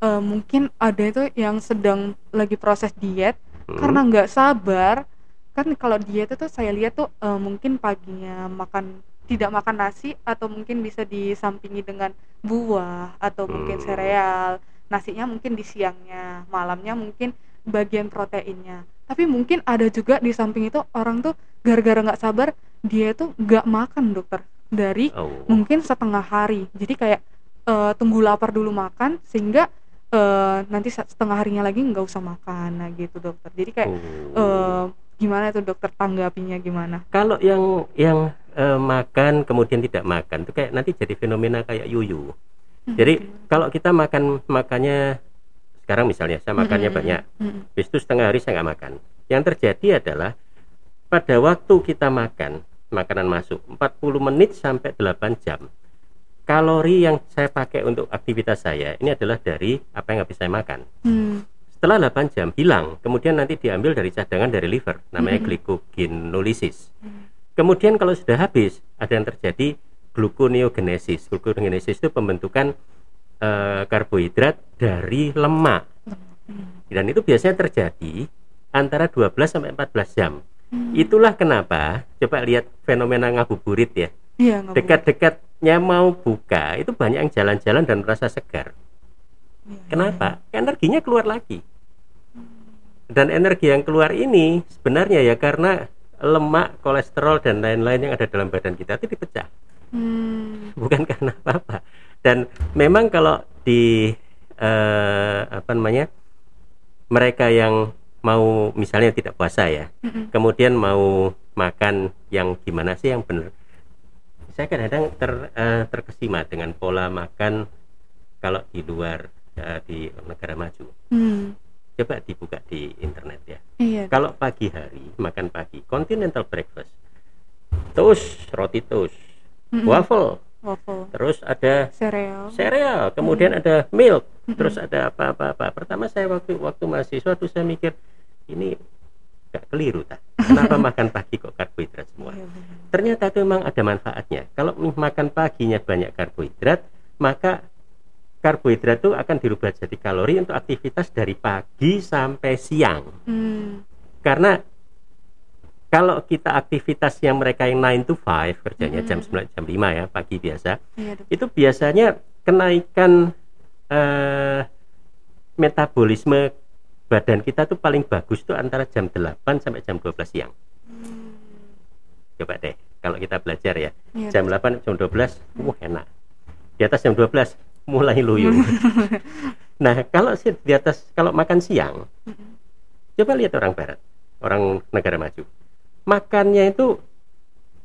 B: Eh, mungkin ada itu yang sedang lagi proses diet
C: Hmm.
B: karena nggak sabar. Kan kalau diet itu saya lihat tuh eh, mungkin paginya makan tidak makan nasi atau mungkin bisa disampingi dengan buah atau mungkin
C: Hmm.
B: sereal. Nasinya mungkin di siangnya, malamnya mungkin bagian proteinnya. Tapi mungkin ada juga di samping itu orang tuh gara-gara nggak sabar dia tuh nggak makan dokter dari
C: Oh.
B: mungkin setengah hari jadi kayak eh, tunggu lapar dulu makan sehingga eh, nanti setengah harinya lagi nggak usah makan nah gitu dokter jadi kayak
C: Oh.
B: eh, gimana tuh dokter tanggapinya gimana
C: Kalau yang yang eh, makan kemudian tidak makan itu kayak nanti jadi fenomena kayak yuyu. Jadi kalau kita makan makannya sekarang misalnya saya makannya
B: Mm-mm.
C: banyak,
B: Mm-mm.
C: habis itu setengah hari saya nggak makan. Yang terjadi adalah pada waktu kita makan makanan masuk 40 menit sampai 8 jam. Kalori yang saya pakai untuk aktivitas saya ini adalah dari apa yang habis saya makan.
B: Hmm.
C: Setelah 8 jam hilang, kemudian nanti diambil dari cadangan dari liver, namanya
B: Mm-mm.
C: glycogenolisis.
B: Hmm.
C: Kemudian kalau sudah habis, ada yang terjadi gluconeogenesis. Gluconeogenesis itu pembentukan eh, karbohidrat dari lemak.
B: Hmm.
C: Dan itu biasanya terjadi antara 12 sampai 14 jam.
B: Hmm.
C: Itulah kenapa coba lihat fenomena ngabuburit ya.
B: Iya.
C: Dekat-dekatnya mau buka itu banyak yang jalan-jalan dan merasa segar.
B: Iya,
C: Kenapa? Energinya keluar lagi. Dan energi yang keluar ini sebenarnya ya karena lemak, kolesterol dan lain-lain yang ada dalam badan kita itu dipecah.
B: Hmm.
C: bukan karena apa-apa dan memang kalau di eh, apa namanya mereka yang mau misalnya tidak puasa ya
B: Mm-mm.
C: kemudian mau makan yang gimana sih yang benar saya kadang-kadang ter, eh, terkesima dengan pola makan kalau di luar eh, di negara maju
B: Hmm.
C: coba dibuka di internet ya
B: Iya.
C: kalau pagi hari makan pagi continental breakfast toast roti toast
B: Mm-mm.
C: waffle
B: Waffle.
C: terus ada
B: Sereal.
C: sereal kemudian ada milk terus ada apa-apa-apa pertama saya waktu waktu mahasiswa tuh saya mikir ini gak keliru tak kenapa makan pagi kok karbohidrat semua
B: Iya,
C: ternyata itu memang ada manfaatnya kalau makan paginya banyak karbohidrat maka karbohidrat itu akan dirubah jadi kalori untuk aktivitas dari pagi sampai siang
B: Hmm.
C: karena kalau kita aktivitas yang mereka yang 9 to 5 kerjanya jam
B: Mm-mm.
C: 9 jam 5 ya pagi biasa
B: dok.
C: itu biasanya kenaikan eh, metabolisme badan kita tuh paling bagus tuh antara jam 8 sampai jam 12 siang
B: Hmm.
C: coba deh kalau kita belajar ya
B: Iya,
C: jam 8 jam 12 wah enak di atas jam 12 mulai loyo nah kalau di atas kalau makan siang
B: Mm-mm.
C: coba lihat orang barat orang negara maju makannya itu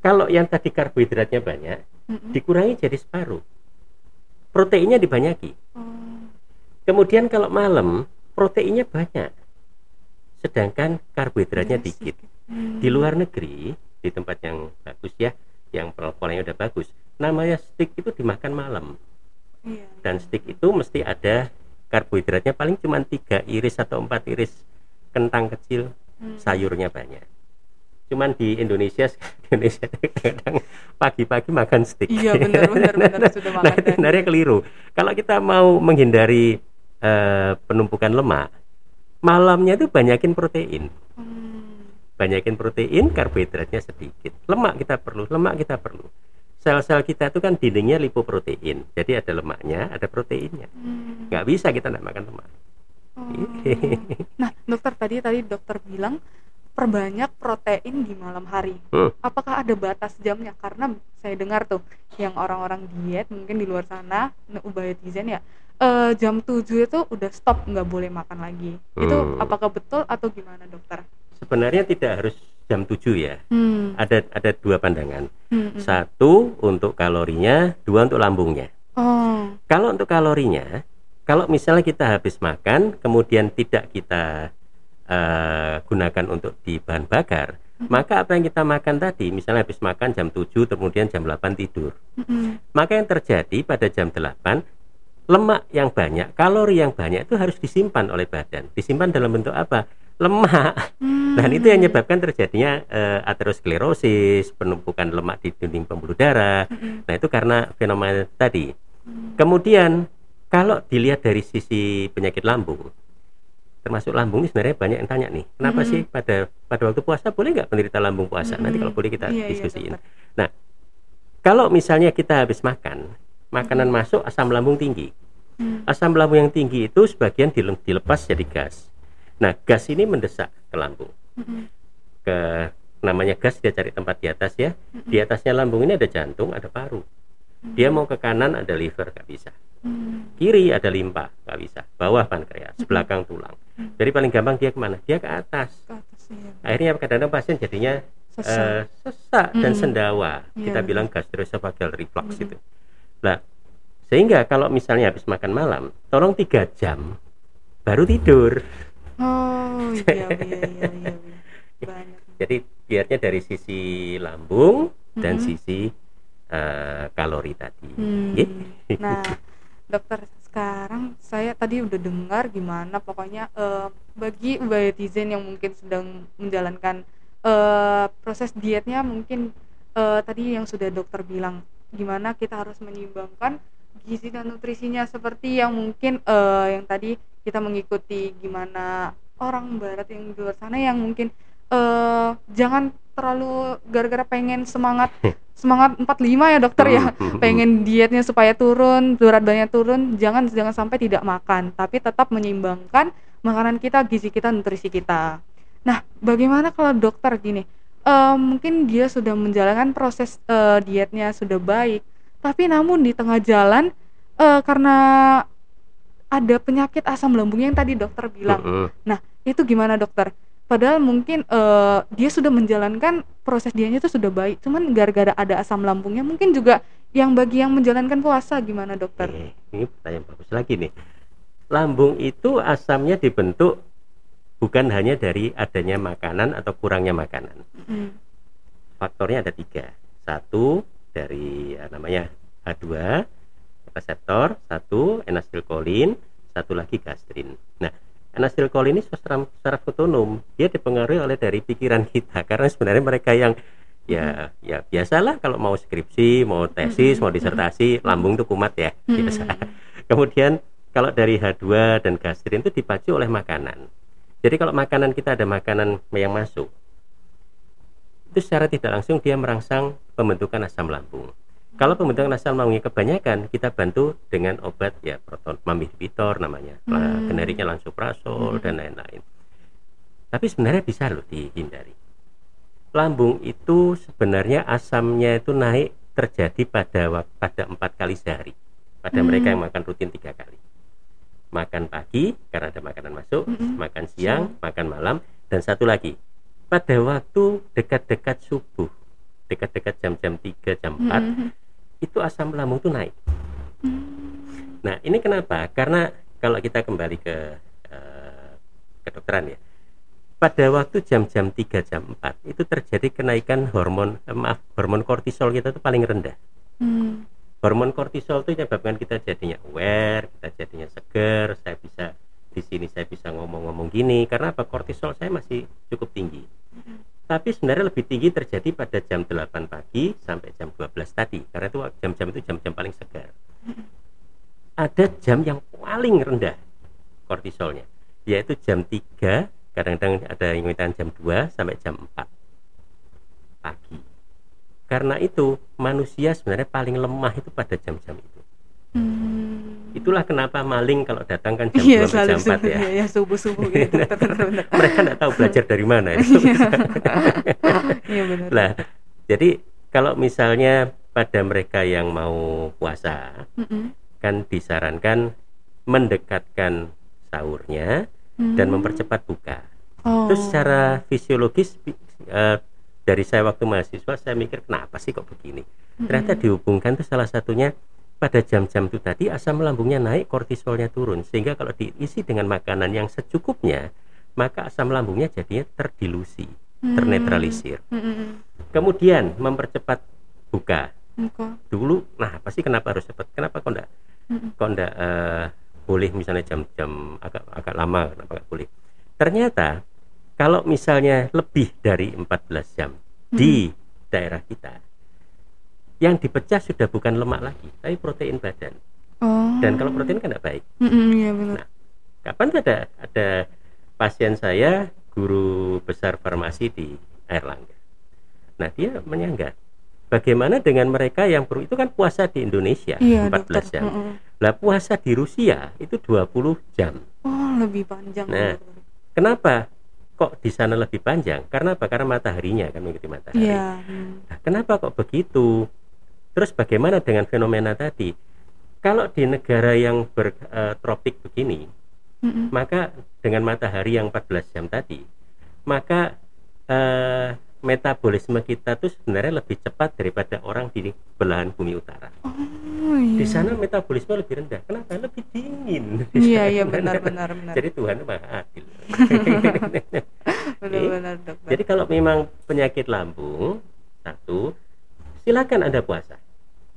C: kalau yang tadi karbohidratnya banyak
B: Mm-mm.
C: dikurangi jadi separuh proteinnya dibanyaki
B: Oh.
C: kemudian kalau malam proteinnya banyak sedangkan karbohidratnya
B: Iya,
C: dikit
B: Hmm.
C: di luar negeri di tempat yang bagus ya yang polanya udah bagus namanya steak itu dimakan malam
B: Iya.
C: dan steak itu mesti ada karbohidratnya paling cuma tiga iris atau empat iris kentang kecil
B: Hmm.
C: sayurnya banyak cuman di Indonesia di Indonesia kadang pagi-pagi makan steak
B: Iya, benar, benar, benar. Sudah makan
C: nah sebenarnya keliru kalau kita mau menghindari eh, penumpukan lemak malamnya itu banyakin protein
B: Hmm.
C: banyakin protein karbohidratnya sedikit lemak kita perlu lemak kita perlu sel-sel kita itu kan dindingnya lipoprotein jadi ada lemaknya ada proteinnya
B: Hmm.
C: nggak bisa kita nggak makan lemak
B: Oh. Nah, dokter tadi tadi dokter bilang perbanyak protein di malam hari.
C: Hmm.
B: Apakah ada batas jamnya? Karena saya dengar tuh yang orang-orang diet mungkin di luar sana, ubahetizen ya, eh, jam 7 itu udah stop nggak boleh makan lagi. Itu
C: Hmm.
B: apakah betul atau gimana dokter?
C: sebenarnya tidak harus jam 7 ya
B: Hmm.
C: ada ada dua pandangan
B: Hmm, hmm.
C: satu untuk kalorinya dua untuk lambungnya
B: Oh.
C: kalau untuk kalorinya kalau misalnya kita habis makan kemudian tidak kita eh, gunakan untuk di bahan bakar maka apa yang kita makan tadi misalnya habis makan jam 7 kemudian jam 8 tidur
B: Hmm,
C: maka yang terjadi pada jam 8 lemak yang banyak kalori yang banyak itu harus disimpan oleh badan. Disimpan dalam bentuk apa? Lemak.
B: Hmm.
C: dan itu yang menyebabkan terjadinya eh, aterosklerosis penumpukan lemak di dinding pembuluh darah.
B: Hmm,
C: nah itu karena fenomena tadi. Kemudian kalau dilihat dari sisi penyakit lambung termasuk lambung ini sebenarnya banyak yang tanya nih kenapa
B: Mhm.
C: sih pada pada waktu puasa boleh nggak penderita lambung puasa? Nanti
B: Mhm.
C: kalau boleh kita
B: Iya, iya,
C: diskusiin.
B: Dokter.
C: nah kalau misalnya kita habis makan makanan masuk asam lambung tinggi
B: Hmm.
C: asam lambung yang tinggi itu sebagian dile- dilepas jadi gas nah gas ini mendesak ke lambung
B: Hmm,
C: ke namanya gas dia cari tempat di atas ya
B: hmm,
C: di atasnya lambung ini ada jantung ada paru dia mau ke kanan ada liver nggak bisa
B: hmm.
C: kiri ada limpa nggak bisa bawah pankreas belakang tulang
B: Hmm.
C: jadi paling gampang dia ke mana dia ke atas
B: Ke atas, iya.
C: akhirnya kadang-kadang pasien jadinya
B: Sesak.
C: eh, sesak dan
B: Mm.
C: sendawa
B: Iya,
C: kita
B: betul.
C: bilang gastroesophageal reflux
B: Mm.
C: itu nah sehingga kalau misalnya habis makan malam tolong tiga jam baru tidur
B: Oh iya iya iya iya. iya. Banyak.
C: jadi lihatnya dari sisi lambung dan
B: Mhm.
C: sisi eh, kalori tadi
B: Hmm.
C: Ye.
B: Nah, dokter sekarang saya tadi udah dengar gimana pokoknya eh, bagi ubahetizen yang mungkin sedang menjalankan eh, proses dietnya mungkin eh, tadi yang sudah dokter bilang gimana kita harus menyeimbangkan gizi dan nutrisinya seperti yang mungkin eh, yang tadi kita mengikuti gimana orang barat yang di luar sana yang mungkin eh jangan terlalu gara-gara pengen semangat semangat 45 ya dokter ya. Pengen dietnya supaya turun berat badannya turun jangan jangan sampai tidak makan tapi tetap menyeimbangkan makanan kita gizi kita nutrisi kita. Nah bagaimana kalau dokter gini eh, mungkin dia sudah menjalankan proses eh, dietnya sudah baik. Tapi namun di tengah jalan eh, karena ada penyakit asam lambung yang tadi dokter bilang.
C: Mm-mm.
B: itu gimana dokter? Padahal mungkin eh, dia sudah menjalankan proses dietnya itu sudah baik. Cuman gara-gara ada asam lambungnya mungkin juga yang bagi yang menjalankan puasa. Gimana dokter?
C: Ini pertanyaan bagus lagi nih. Lambung itu asamnya dibentuk bukan hanya dari adanya makanan atau kurangnya makanan.
B: Mm.
C: Faktornya ada tiga. Satu dari eh, namanya H2 reseptor, satu enasilkolin, satu lagi gastrin. Nah, enasilkolin ini secara, secara otonom dia dipengaruhi oleh dari pikiran kita karena sebenarnya mereka yang ya ya biasalah kalau mau skripsi, mau tesis, mau disertasi, lambung itu kumat ya biasa. Kemudian kalau dari H2 dan gastrin itu dipacu oleh makanan. Jadi kalau makanan kita ada makanan yang masuk, itu secara tidak langsung dia merangsang pembentukan asam lambung. Kalau pembentukan asam lambungnya kebanyakan, kita bantu dengan obat ya proton mambidipitor namanya, lah,
B: Hmm.
C: generiknya lansoprazol
B: Hmm.
C: dan lain-lain. Tapi sebenarnya bisa loh dihindari. Lambung itu sebenarnya asamnya itu naik terjadi pada pada empat kali sehari. Pada
B: Hmm.
C: mereka yang makan rutin tiga kali. Makan pagi karena ada makanan masuk,
B: Mm-mm.
C: makan siang, makan malam, dan satu lagi pada waktu dekat-dekat subuh, dekat-dekat jam-jam 3, jam 4,
B: Mm.
C: itu asam lambung itu naik.
B: Mm.
C: Nah, ini kenapa? Karena kalau kita kembali ke eh, kedokteran ya. Pada waktu jam-jam 3 jam 4 itu terjadi kenaikan hormon eh, maaf, hormon kortisol kita itu paling rendah.
B: Mm.
C: Hormon kortisol itu menyebabkan kita jadinya aware, kita jadinya seger, saya bisa di sini saya bisa ngomong-ngomong gini karena apa? Kortisol saya masih cukup tinggi. Tapi sebenarnya lebih tinggi terjadi pada jam 8 pagi sampai jam 12 tadi karena itu jam-jam itu jam-jam paling segar. Ada jam yang paling rendah kortisolnya yaitu jam 3 kadang-kadang ada yang minta jam 2 sampai jam 4 pagi karena itu manusia sebenarnya paling lemah itu pada jam-jam itu
B: Mm.
C: itulah kenapa maling kalau datang kan jam
B: Iya
C: 2 sampai
B: selalu
C: jam 4
B: subuh
C: ya
B: ya, subuh subuh gitu benar-benar.
C: mereka nggak tahu belajar dari mana ya.
B: Iya benar.
C: lah jadi kalau misalnya pada mereka yang mau puasa
B: Mm-mm.
C: kan disarankan mendekatkan sahurnya dan
B: Mm.
C: mempercepat buka
B: Oh.
C: Terus secara fisiologis eh, dari saya waktu mahasiswa saya mikir kenapa sih kok begini? Ternyata dihubungkan tuh salah satunya pada jam-jam itu tadi asam lambungnya naik, kortisolnya turun sehingga kalau diisi dengan makanan yang secukupnya maka asam lambungnya jadinya terdilusi,
B: Hmm.
C: ternetralisir.
B: Mm-mm.
C: Kemudian mempercepat buka.
B: Engkau.
C: Dulu, nah apa sih kenapa harus cepat? Kenapa kok enggak?
B: Mm-mm.
C: Kok enggak eh, boleh misalnya jam-jam agak agak lama kenapa enggak boleh? Ternyata kalau misalnya lebih dari 14 jam di daerah kita yang dipecah sudah bukan lemak lagi tapi protein badan
B: Oh.
C: dan kalau protein kan tidak baik
B: Mm-mm, iya benar.
C: Nah, kapan tuh ada ada pasien saya guru besar farmasi di Airlangga nah dia menyangga bagaimana dengan mereka yang perlu itu kan puasa di Indonesia
B: Iya
C: 14
B: dokter.
C: jam lah puasa di Rusia itu 20 jam
B: Oh lebih panjang.
C: Nah, kenapa kok di sana lebih panjang karena apa karena mataharinya kan mengikuti matahari
B: mm.
C: Nah, kenapa kok begitu? Terus bagaimana dengan fenomena tadi? Kalau di negara yang bertropik begini,
B: Mm-mm.
C: maka dengan matahari yang 14 jam tadi, maka eh, metabolisme kita tuh sebenarnya lebih cepat daripada orang di belahan bumi utara.
B: Oh iya.
C: Di sana metabolisme lebih rendah. Kenapa? Lebih dingin. di
B: Iya iya benar benar benar.
C: Jadi Tuhan itu maha adil.
B: benar benar dokter.
C: Jadi kalau memang penyakit lambung satu, silakan Anda puasa.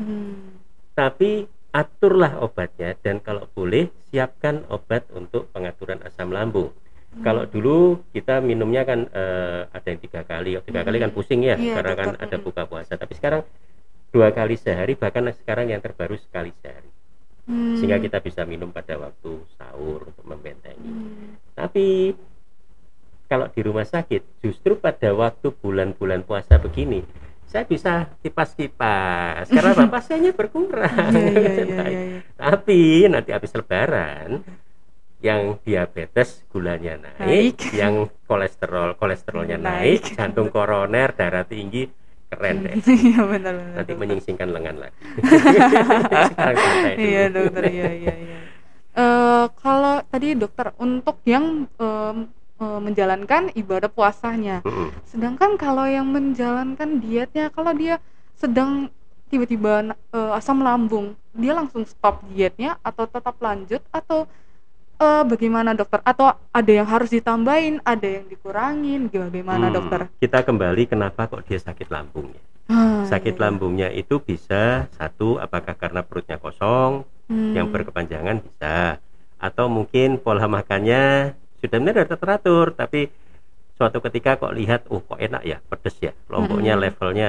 B: Hmm.
C: Tapi aturlah obatnya dan kalau boleh siapkan obat untuk pengaturan asam lambung.
B: Hmm.
C: Kalau dulu kita minumnya kan eh, ada yang tiga kali, tiga kali kan pusing ya
B: Iya,
C: karena kan ada buka puasa. Tapi sekarang dua kali sehari bahkan sekarang yang terbaru sekali sehari
B: Hmm.
C: sehingga kita bisa minum pada waktu sahur untuk membentengi.
B: Hmm.
C: Tapi kalau di rumah sakit justru pada waktu bulan-bulan puasa begini saya bisa kipas-kipas karena apa pasiennya berkurang
B: Iya, iya, iya, iya, iya.
C: tapi nanti habis lebaran yang diabetes gulanya naik,
B: Naik.
C: yang kolesterol kolesterolnya
B: Naik.
C: naik, jantung koroner darah tinggi keren deh
B: Iya benar benar.
C: nanti
B: dokter.
C: menyingsingkan lengan dulu.
B: Iya dokter iya iya iya. Eh, kalau tadi dokter untuk yang eh, menjalankan ibadah puasanya,
C: Mm-mm.
B: sedangkan kalau yang menjalankan dietnya, kalau dia sedang tiba-tiba eh, asam lambung, dia langsung stop dietnya atau tetap lanjut atau eh, bagaimana dokter? Atau ada yang harus ditambahin, ada yang dikurangin, bagaimana
C: Hmm,
B: dokter?
C: kita kembali kenapa kok dia sakit lambungnya
B: Ah,
C: sakit
B: iya,
C: lambungnya itu bisa satu apakah karena perutnya kosong
B: Hmm.
C: yang berkepanjangan bisa atau mungkin pola makannya sudah benar teratur tapi suatu ketika kok lihat oh kok enak ya pedes ya lomboknya
B: Mm-mm.
C: levelnya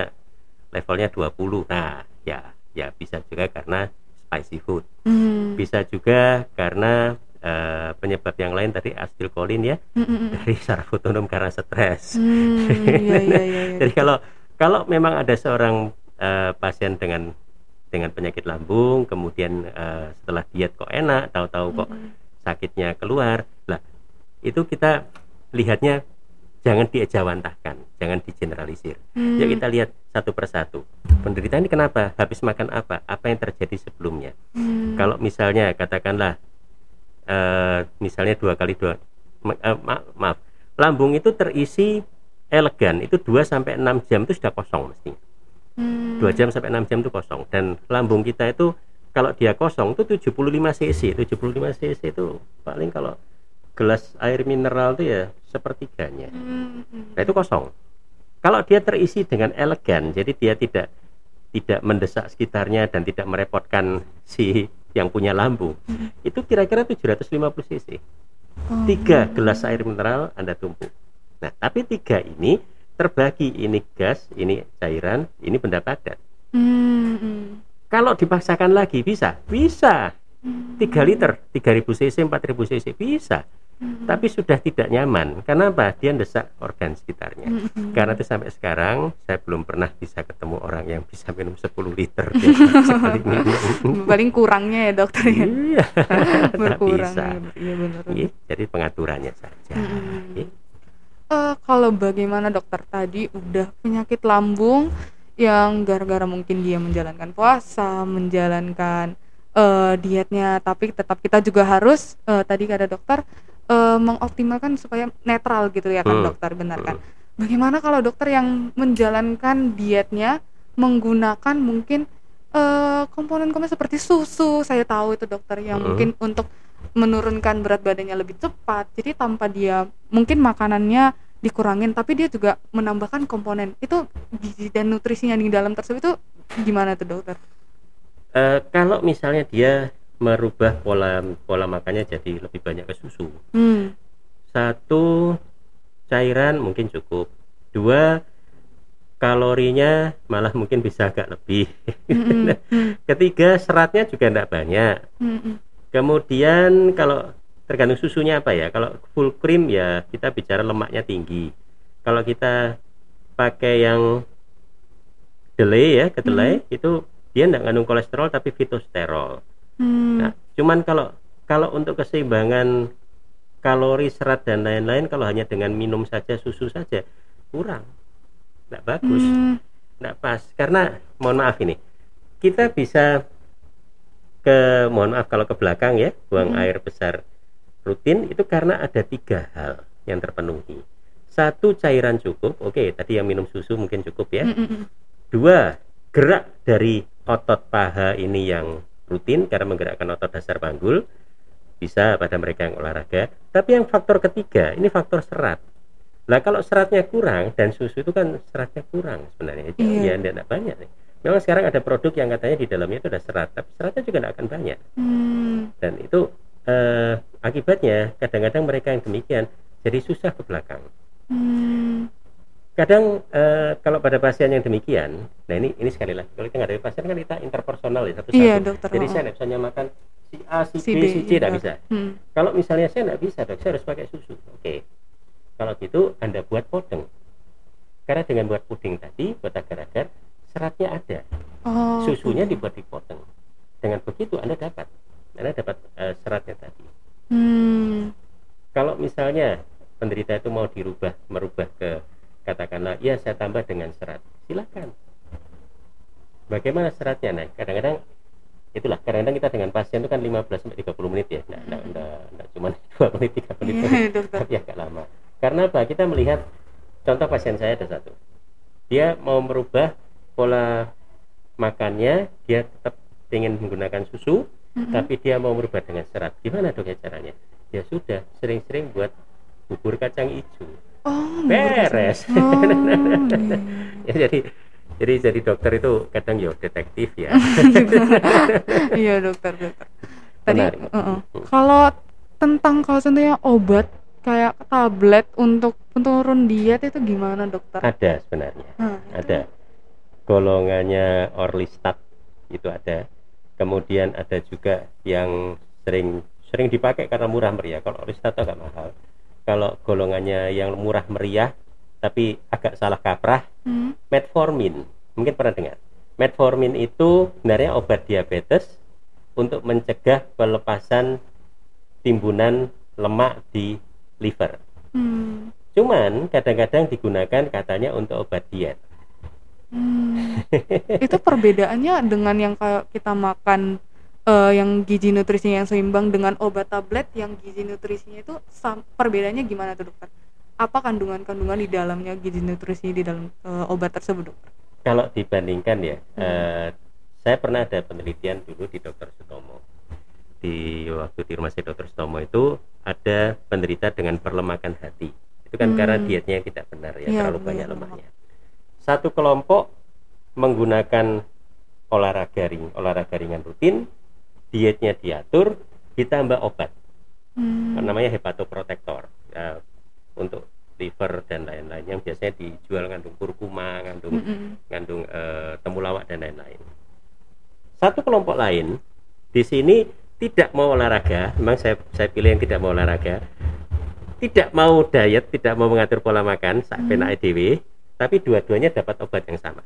C: levelnya 20 nah ya ya bisa juga karena spicy food
B: Hmm.
C: bisa juga karena eh, penyebab yang lain tadi asilkolin ya
B: Hmm, hmm, hmm.
C: dari saraf otonom karena stres
B: Hmm, iya iya iya. iya.
C: jadi kalau kalau memang ada seorang eh, pasien dengan dengan penyakit lambung, kemudian eh, setelah diet kok enak, tahu-tahu kok
B: Mm-mm.
C: sakitnya keluar, lah itu kita lihatnya jangan diejawantahkan, jangan digeneralisir.
B: Hmm.
C: Yuk kita lihat satu persatu. Penderita ini kenapa? Habis makan apa? Apa yang terjadi sebelumnya?
B: Hmm.
C: Kalau misalnya katakanlah eh, misalnya dua kali dua eh, ma- maaf lambung itu terisi elegan itu 2 sampai 6 jam itu sudah kosong mestinya.
B: Hmm.
C: 2 jam sampai 6 jam itu kosong dan lambung kita itu kalau dia kosong itu 75 cc. 75 cc itu paling kalau gelas air mineral itu ya sepertiganya.
B: Hmm, hmm.
C: Nah, itu kosong. Kalau dia terisi dengan elegan, jadi dia tidak tidak mendesak sekitarnya dan tidak merepotkan si yang punya lambung, itu kira-kira 750 cc.
B: Oh.
C: Tiga gelas air mineral Anda tumpuk. Nah, tapi tiga ini terbagi, ini gas, ini cairan, ini benda padat.
B: Hmm, hmm.
C: Kalau dipaksakan lagi bisa, bisa.
B: Hmm.
C: 3 liter, 3000 cc, 4000 cc bisa.
B: Hmm.
C: Tapi sudah tidak nyaman. Karena apa? Dia mendesak organ sekitarnya.
B: Hmm.
C: Karena itu sampai sekarang saya belum pernah bisa ketemu orang yang bisa minum 10 liter
B: paling kurangnya ya dokter ya
C: Iya,
B: berkurang
C: bisa.
B: ya, iya benar
C: Iya, jadi pengaturannya saja. Iya.
B: Eh, kalau bagaimana dokter tadi udah penyakit lambung yang gara-gara mungkin dia menjalankan puasa menjalankan eh, dietnya tapi tetap kita juga harus eh, tadi kata dokter eh, mengoptimalkan supaya netral gitu ya kan
C: Hmm.
B: dokter benar kan
C: Hmm.
B: bagaimana kalau dokter yang menjalankan dietnya menggunakan mungkin eh, komponen-komponen seperti susu saya tahu itu dokter yang
C: Hmm.
B: mungkin untuk menurunkan berat badannya lebih cepat jadi tanpa dia mungkin makanannya dikurangin tapi dia juga menambahkan komponen itu gizi dan nutrisinya di dalam tersebut itu gimana tuh dokter
C: Eh, kalau misalnya dia merubah pola pola makannya jadi lebih banyak ke susu,
B: hmm.
C: satu cairan mungkin cukup, dua kalorinya malah mungkin bisa agak lebih,
B: Mm-mm. Hmm.
C: ketiga seratnya juga tidak banyak.
B: Mm-mm.
C: Kemudian kalau tergantung susunya apa ya. Kalau full cream ya kita bicara lemaknya tinggi. Kalau kita pakai yang delay ya, kedelai itu dia tidak mengandung kolesterol tapi fitosterol.
B: Hmm.
C: Nah, cuman kalau kalau untuk keseimbangan kalori, serat dan lain-lain kalau hanya dengan minum saja susu saja kurang. Tidak bagus
B: Hmm.
C: nggak pas karena mohon maaf ini kita bisa ke mohon maaf kalau ke belakang ya buang
B: Hmm.
C: air besar rutin itu karena ada tiga hal yang terpenuhi satu cairan cukup oke tadi yang minum susu mungkin cukup ya
B: Mm-mm.
C: dua gerak dari otot paha ini yang rutin karena menggerakkan otot dasar panggul bisa pada mereka yang olahraga tapi yang faktor ketiga ini faktor serat lah kalau seratnya kurang dan susu itu kan seratnya kurang sebenarnya
B: Iya.
C: ya tidak banyak nih memang sekarang ada produk yang katanya di dalamnya itu ada serat tapi seratnya juga tidak akan banyak
B: Hmm.
C: dan itu eh, akibatnya kadang-kadang mereka yang demikian jadi susah ke belakang
B: Hmm.
C: Kadang eh, kalau pada pasien yang demikian nah ini ini sekali lagi kalau kita nggak ada pasien kan kita interpersonal ya satu-satu
B: Iya, dokter.
C: jadi
B: Oh.
C: saya tidak bisa nyamakan si A si,
B: Si
C: B,
B: B,
C: si C tidak bisa
B: Hmm.
C: kalau misalnya saya tidak bisa dok saya harus pakai susu oke kalau gitu anda buat podeng karena dengan buat puding tadi buat agar-agar seratnya ada
B: Oh.
C: susunya
B: gitu.
C: dibuat dipotong dengan begitu anda dapat anda dapat eh, seratnya tadi
B: Hmm.
C: kalau misalnya penderita itu mau dirubah merubah ke katakanlah ya saya tambah dengan serat. Silakan. Bagaimana seratnya? Nah kadang-kadang itulah kadang-kadang kita dengan pasien itu kan 15 sampai 30 menit ya. Nah, nah, nah, nah, cuma 2 menit 3 menit.
B: Dokter.
C: tapi agak lama. Karena apa? Kita melihat contoh pasien saya ada satu. Dia mau merubah pola makannya dia tetap ingin menggunakan susu
B: Mm-mm.
C: tapi dia mau merubah dengan serat. Gimana dok ya caranya? Ya sudah sering-sering buat bubur kacang hijau
B: Oh,
C: beres.
B: Oh,
C: ya
B: iya.
C: jadi jadi jadi dokter itu kadang ya detektif ya.
B: Iya dokter dokter. Tadi
C: Menarik.
B: uh-uh. kalau tentang kalau contohnya obat kayak tablet untuk penurun diet itu gimana dokter?
C: Ada sebenarnya.
B: Itu-
C: ada. Golongannya Orlistat itu ada. Kemudian ada juga yang sering sering dipakai karena murah meriah. Kalau Orlistat itu agak mahal kalau golongannya yang murah meriah tapi agak salah kaprah
B: Hmm.
C: metformin mungkin pernah dengar metformin itu sebenarnya obat diabetes untuk mencegah pelepasan timbunan lemak di liver
B: Hmm.
C: cuman kadang-kadang digunakan katanya untuk obat diet
B: Hmm. itu perbedaannya dengan yang kita makan eh, yang gizi nutrisinya yang seimbang dengan obat tablet yang gizi nutrisinya itu perbedaannya gimana tuh dokter? Apa kandungan-kandungan di dalamnya gizi nutrisi di dalam eh, obat tersebut dokter?
C: kalau dibandingkan ya
B: Hmm.
C: eh, saya pernah ada penelitian dulu di dokter Sutomo di waktu di rumah sakit dokter Sutomo itu ada penderita dengan perlemakan hati itu kan
B: Hmm.
C: karena dietnya yang tidak benar ya
B: Iya,
C: terlalu banyak
B: lemak.
C: lemaknya satu kelompok menggunakan olahraga ring olahraga ringan rutin dietnya diatur ditambah obat
B: Hmm.
C: namanya hepatoprotektor ya, untuk liver dan lain-lain yang biasanya dijual ngandung kurkuma ngandung
B: Mm-mm.
C: ngandung eh, temulawak dan lain-lain. Satu kelompok lain di sini tidak mau olahraga, memang saya saya pilih yang tidak mau olahraga, tidak mau diet, tidak mau mengatur pola makan, sak
B: Hmm.
C: penak EDW, tapi dua-duanya dapat obat yang sama.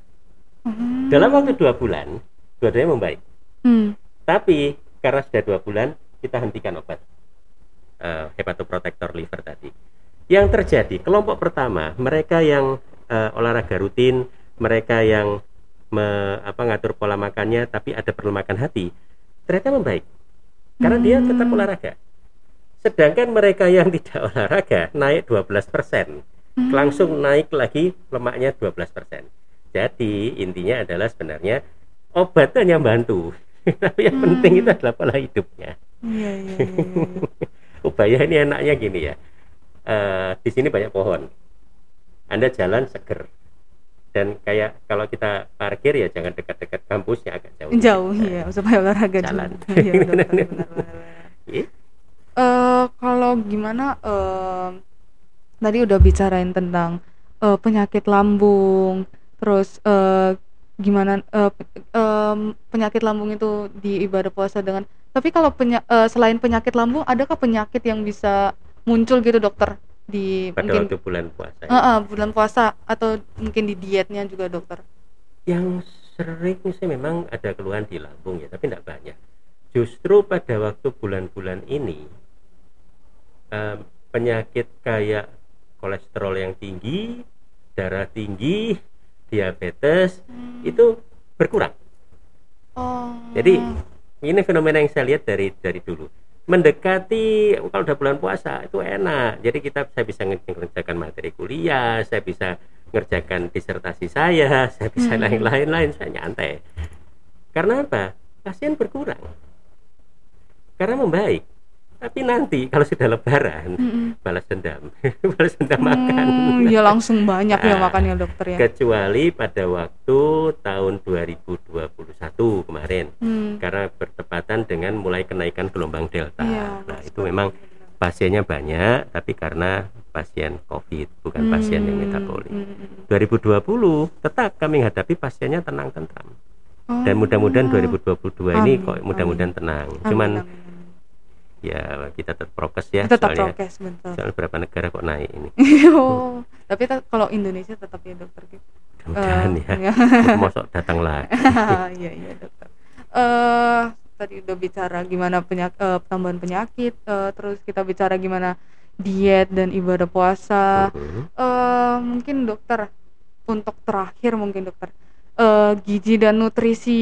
B: Hmm.
C: Dalam waktu dua bulan, dua-duanya membaik.
B: Hmm.
C: Tapi karena sudah dua bulan, kita hentikan obat eh, hepatoprotektor liver tadi. Yang terjadi kelompok pertama, mereka yang eh, olahraga rutin, mereka yang me- apa ngatur pola makannya, tapi ada perlemakan hati, ternyata membaik karena dia tetap
B: Hmm.
C: olahraga. Sedangkan mereka yang tidak olahraga naik 12%,
B: Hmm.
C: langsung naik lagi lemaknya 12%. Jadi intinya adalah sebenarnya obat hanya bantu, tapi yang
B: Hmm.
C: penting itu adalah pola hidupnya.
B: Iya, iya, iya, iya.
C: Ubaya ini enaknya gini ya. Eh, di sini banyak pohon. Anda jalan seger. Dan kayak kalau kita parkir ya jangan dekat-dekat kampusnya agak jauh.
B: Jauh ya, supaya olahraga
C: Jalan.
B: juga. Dokter, benar, benar, benar. kalau gimana eh, tadi udah bicarain tentang eh, penyakit lambung terus eh, gimana pe- em, penyakit lambung itu di ibadah puasa dengan tapi kalau penya- eh, selain penyakit lambung adakah penyakit yang bisa muncul gitu dokter di
C: Pada
B: mungkin
C: waktu bulan puasa.
B: Eh, eh, bulan puasa atau mungkin di dietnya juga dokter
C: Yang sering sih memang ada keluhan di lambung ya, tapi tidak banyak. Justru pada waktu bulan-bulan ini em, penyakit kayak kolesterol yang tinggi, darah tinggi, diabetes itu berkurang.
B: oh
C: Jadi ini fenomena yang saya lihat dari dari dulu. Mendekati kalau udah bulan puasa itu enak. Jadi kita saya bisa nge- ngerjakan materi kuliah, saya bisa ngerjakan disertasi saya, saya bisa
B: Hmm.
C: lain-lain lain saya nyantai. Karena apa? Pasien berkurang. Karena membaik. Tapi nanti kalau sudah lebaran,
B: Mm-mm.
C: balas dendam. balas dendam makan.
B: Hmm, ya langsung banyak ya
C: Nah,
B: makannya dokter ya
C: Kecuali pada waktu tahun 2021 kemarin
B: Hmm.
C: karena bertepatan dengan mulai kenaikan gelombang delta.
B: Iya,
C: nah, itu memang pasiennya banyak tapi karena pasien COVID bukan pasien yang
B: Hmm,
C: metabolik.
B: hmm, hmm.
C: 2020 tetap kami hadapi pasiennya tenang tentram.
B: Oh.
C: Dan mudah-mudahan 2022 ini
B: Amin,
C: kok mudah-mudahan tenang.
B: Amin,
C: Cuman
B: amin.
C: Ya kita tetap prokes ya.
B: Tetap
C: soalnya
B: prokes betul.
C: soalnya berapa negara kok naik ini?
B: Oh, tapi kalau Indonesia tetap ya dokter gitu.
C: Mudah-mudahan
B: Eh,
C: ya.
B: ya.
C: mosok datang lagi.
B: Iya iya dokter. Eh tadi udah bicara gimana penyak eh, tambahan penyakit eh, terus kita bicara gimana diet dan ibadah puasa.
C: Mhm.
B: eh mungkin dokter untuk terakhir mungkin dokter. Eh gizi dan nutrisi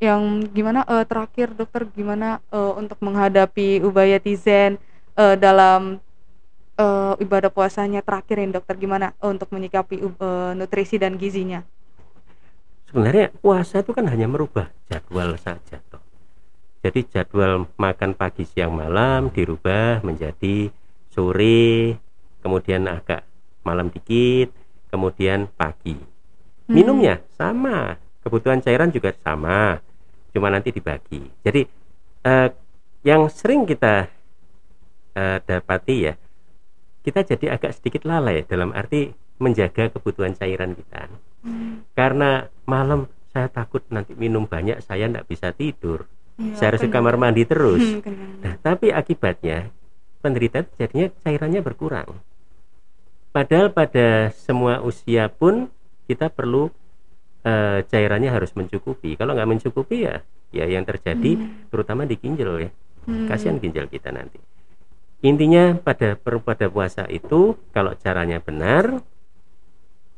B: yang gimana eh, terakhir dokter gimana eh, untuk menghadapi ubaya tizen eh, dalam eh, ibadah puasanya terakhir ini dokter gimana eh, untuk menyikapi eh, nutrisi dan gizinya
C: sebenarnya puasa itu kan hanya merubah jadwal saja toh. Jadi jadwal makan pagi siang malam dirubah menjadi sore, kemudian agak malam dikit, kemudian pagi.
B: Hmm.
C: Minumnya sama, kebutuhan cairan juga sama, cuma nanti dibagi. Jadi eh, yang sering kita eh, dapati ya, kita jadi agak sedikit lalai dalam arti menjaga kebutuhan cairan kita.
B: Hmm,
C: karena malam saya takut nanti minum banyak saya tidak bisa tidur.
B: Iya,
C: saya harus ke kamar mandi terus.
B: Hmm,
C: nah tapi akibatnya penderita jadinya cairannya berkurang. Padahal pada semua usia pun kita perlu eh, cairannya harus mencukupi kalau nggak mencukupi ya ya yang terjadi
B: Hmm.
C: terutama di ginjal ya
B: Hmm.
C: kasihan ginjal kita nanti intinya pada pada puasa itu kalau caranya benar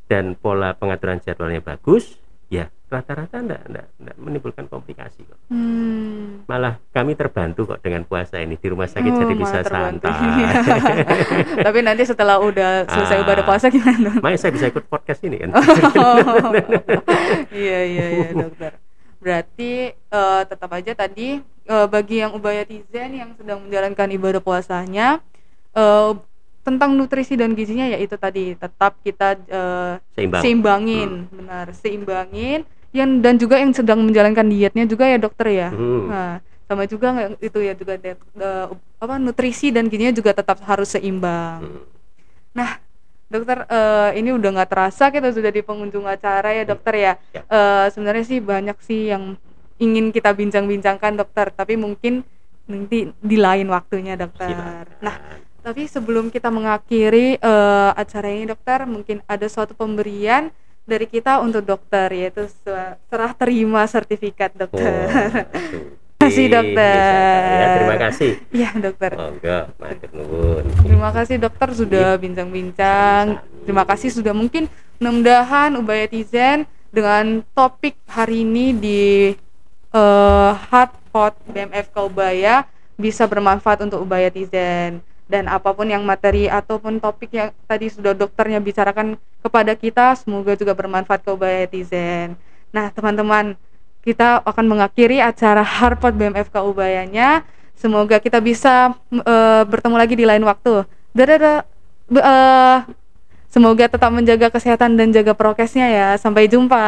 C: dan pola pengaturan jadwalnya bagus ya rata-rata enggak, enggak, enggak menimbulkan komplikasi kok
B: Hmm.
C: malah kami terbantu kok dengan puasa ini di rumah sakit
B: Oh,
C: jadi bisa
B: terbantu.
C: santai
B: Tapi nanti setelah udah selesai
C: Ah.
B: ibadah puasa gimana?
C: makanya saya bisa ikut podcast ini kan
B: iya iya iya dokter. Berarti eh, tetap aja tadi eh, bagi yang ubayatizen yang sedang menjalankan ibadah puasanya eh, tentang nutrisi dan gizinya ya itu tadi tetap kita eh,
C: seimbang
B: seimbangin benar seimbangin yang dan juga yang sedang menjalankan dietnya juga ya dokter ya.
C: Hmm.
B: Nah, sama juga itu ya juga de- de- apa nutrisi dan gizinya juga tetap harus seimbang.
C: Hmm.
B: Dokter eh, ini udah nggak terasa kita sudah di pengunjung acara ya dokter ya.
C: Ya.
B: Eh, sebenarnya sih banyak sih yang ingin kita bincang-bincangkan dokter, tapi mungkin nanti di lain waktunya dokter. Nah, tapi sebelum kita mengakhiri eh, acara ini dokter, mungkin ada suatu pemberian dari kita untuk dokter yaitu se- serah terima sertifikat dokter.
C: Wah,
B: Terima kasih,
C: syukur.
B: dokter.
C: ya terima kasih
B: Iya dokter.
C: monggo matur nuwun
B: Terima kasih dokter sudah bincang-bincang.
C: Sama-sama.
B: Terima kasih sudah mungkin mudah-mudahan Ubayatizen dengan topik hari ini di eh, Hotpot BMF Ubaya bisa bermanfaat untuk Ubayatizen dan apa pun yang materi ataupun topik yang tadi sudah dokternya bicarakan kepada kita semoga juga bermanfaat ke Ubayatizen. Nah, teman-teman, kita akan mengakhiri acara Harpot BMFK Ubayanya. Semoga kita bisa eh, bertemu lagi di lain waktu. Dadah. Be- eh, semoga tetap menjaga kesehatan dan jaga prokesnya ya. Sampai jumpa.